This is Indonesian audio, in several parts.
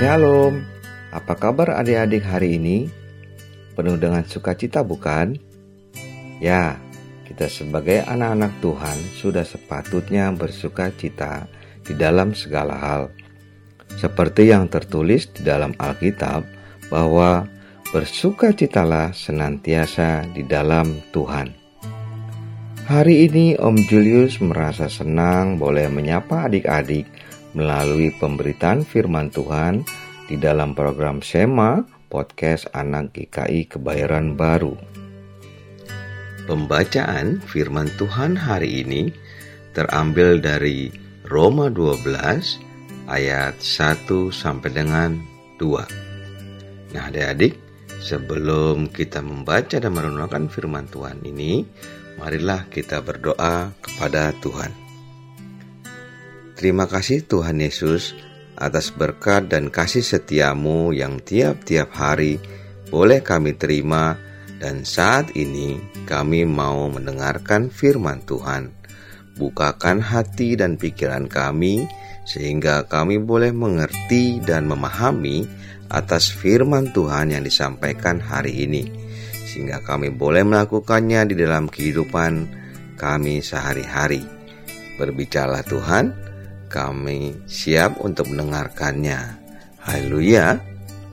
Shalom, apa kabar adik-adik hari ini? Penuh dengan sukacita bukan? Ya, kita sebagai anak-anak Tuhan sudah sepatutnya bersuka cita di dalam segala hal. Seperti yang tertulis di dalam Alkitab bahwa bersukacitalah senantiasa di dalam Tuhan. Hari ini Om Julius merasa senang boleh menyapa adik-adik melalui pemberitaan firman Tuhan di dalam program SEMA Podcast Anak GKI Kebayaran Baru. Pembacaan firman Tuhan hari ini terambil dari Roma 12 ayat 1 sampai dengan 2. Nah, adik-adik, sebelum kita membaca dan merenungkan firman Tuhan ini, marilah kita berdoa kepada Tuhan. Terima kasih Tuhan Yesus atas berkat dan kasih setiamu yang tiap-tiap hari boleh kami terima dan saat ini kami mau mendengarkan firman Tuhan. Bukakan hati dan pikiran kami sehingga kami boleh mengerti dan memahami atas firman Tuhan yang disampaikan hari ini. Sehingga kami boleh melakukannya di dalam kehidupan kami sehari-hari. Berbicaralah Tuhan, kami siap untuk mendengarkannya. Haleluya.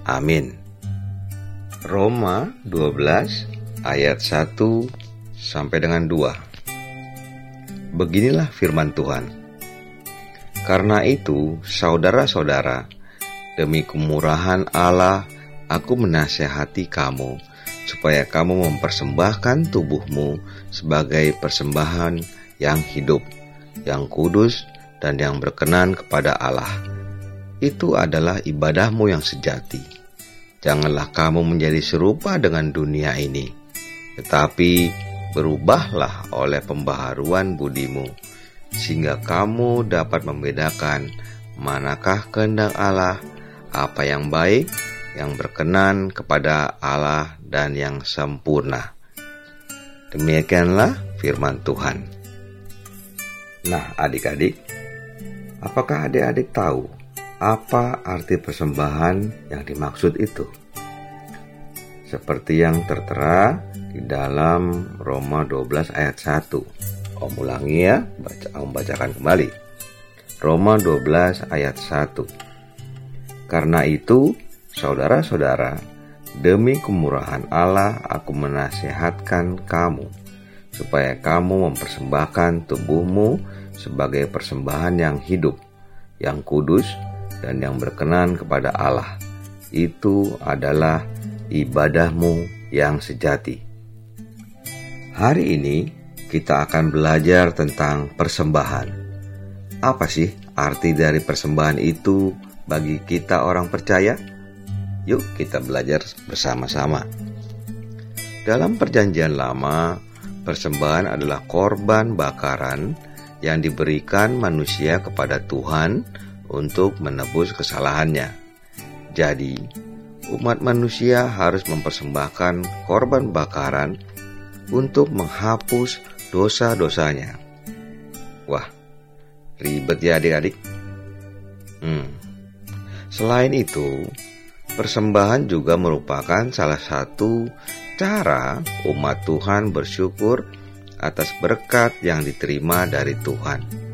Amin. Roma 12 ayat 1 sampai dengan 2. Beginilah firman Tuhan. Karena itu, saudara-saudara, demi kemurahan Allah, aku menasehati kamu supaya kamu mempersembahkan tubuhmu sebagai persembahan yang hidup, yang kudus, dan yang berkenan kepada Allah. Itu adalah ibadahmu yang sejati. Janganlah kamu menjadi serupa dengan dunia ini, tetapi berubahlah oleh pembaharuan budimu, sehingga kamu dapat membedakan manakah kehendak Allah, apa yang baik, yang berkenan kepada Allah, dan yang sempurna. Demikianlah firman Tuhan. Nah, adik-adik, Apakah adik-adik tahu apa arti persembahan yang dimaksud itu? Seperti yang tertera di dalam Roma 12 ayat 1. Om ulangi ya, baca, om bacakan kembali. Roma 12 ayat 1. Karena itu, saudara-saudara, demi kemurahan Allah aku menasihatkan kamu supaya kamu mempersembahkan tubuhmu sebagai persembahan yang hidup, yang kudus, dan yang berkenan kepada Allah. Itu adalah ibadahmu yang sejati. Hari ini kita akan belajar tentang persembahan. Apa sih arti dari persembahan itu bagi kita orang percaya? Yuk kita belajar bersama-sama. Dalam perjanjian lama, persembahan adalah korban bakaran yang diberikan manusia kepada Tuhan untuk menebus kesalahannya. Jadi, umat manusia harus mempersembahkan korban bakaran untuk menghapus dosa-dosanya. Wah, ribet ya adik-adik. Hmm. Selain itu, persembahan juga merupakan salah satu cara umat Tuhan bersyukur atas berkat yang diterima dari Tuhan.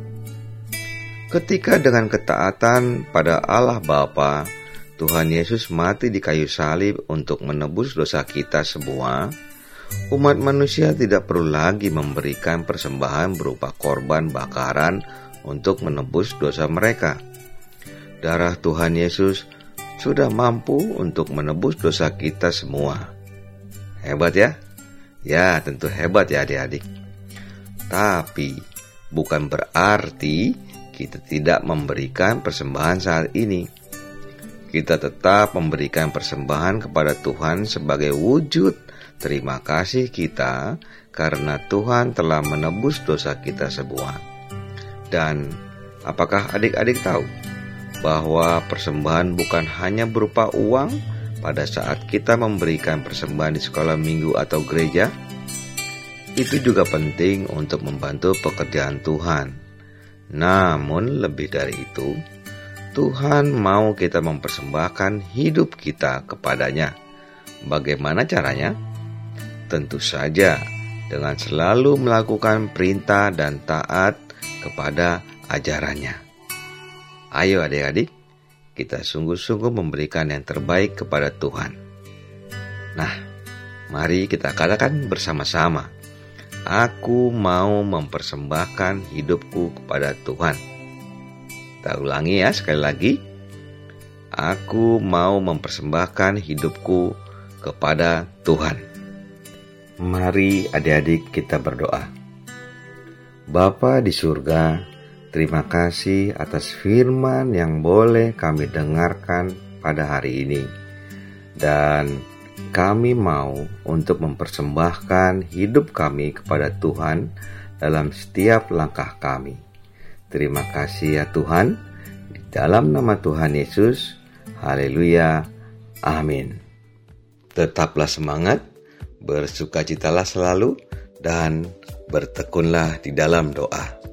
Ketika dengan ketaatan pada Allah Bapa, Tuhan Yesus mati di kayu salib untuk menebus dosa kita semua, umat manusia tidak perlu lagi memberikan persembahan berupa korban bakaran untuk menebus dosa mereka. Darah Tuhan Yesus sudah mampu untuk menebus dosa kita semua. Hebat ya? Ya, tentu hebat ya adik-adik. Tapi bukan berarti kita tidak memberikan persembahan saat ini. Kita tetap memberikan persembahan kepada Tuhan sebagai wujud terima kasih kita karena Tuhan telah menebus dosa kita semua. Dan apakah adik-adik tahu bahwa persembahan bukan hanya berupa uang, pada saat kita memberikan persembahan di sekolah minggu atau gereja, itu juga penting untuk membantu pekerjaan Tuhan. Namun, lebih dari itu, Tuhan mau kita mempersembahkan hidup kita kepadanya. Bagaimana caranya? Tentu saja dengan selalu melakukan perintah dan taat kepada ajarannya. Ayo adik-adik, kita sungguh-sungguh memberikan yang terbaik kepada Tuhan. Nah, mari kita katakan bersama-sama. Aku mau mempersembahkan hidupku kepada Tuhan. Kita ulangi ya sekali lagi. Aku mau mempersembahkan hidupku kepada Tuhan. Mari adik-adik kita berdoa. Bapa di surga, terima kasih atas firman yang boleh kami dengarkan pada hari ini. Dan kami mau untuk mempersembahkan hidup kami kepada Tuhan dalam setiap langkah kami. Terima kasih ya Tuhan. Di dalam nama Tuhan Yesus. Haleluya. Amin. Tetaplah semangat, bersukacitalah selalu, dan bertekunlah di dalam doa.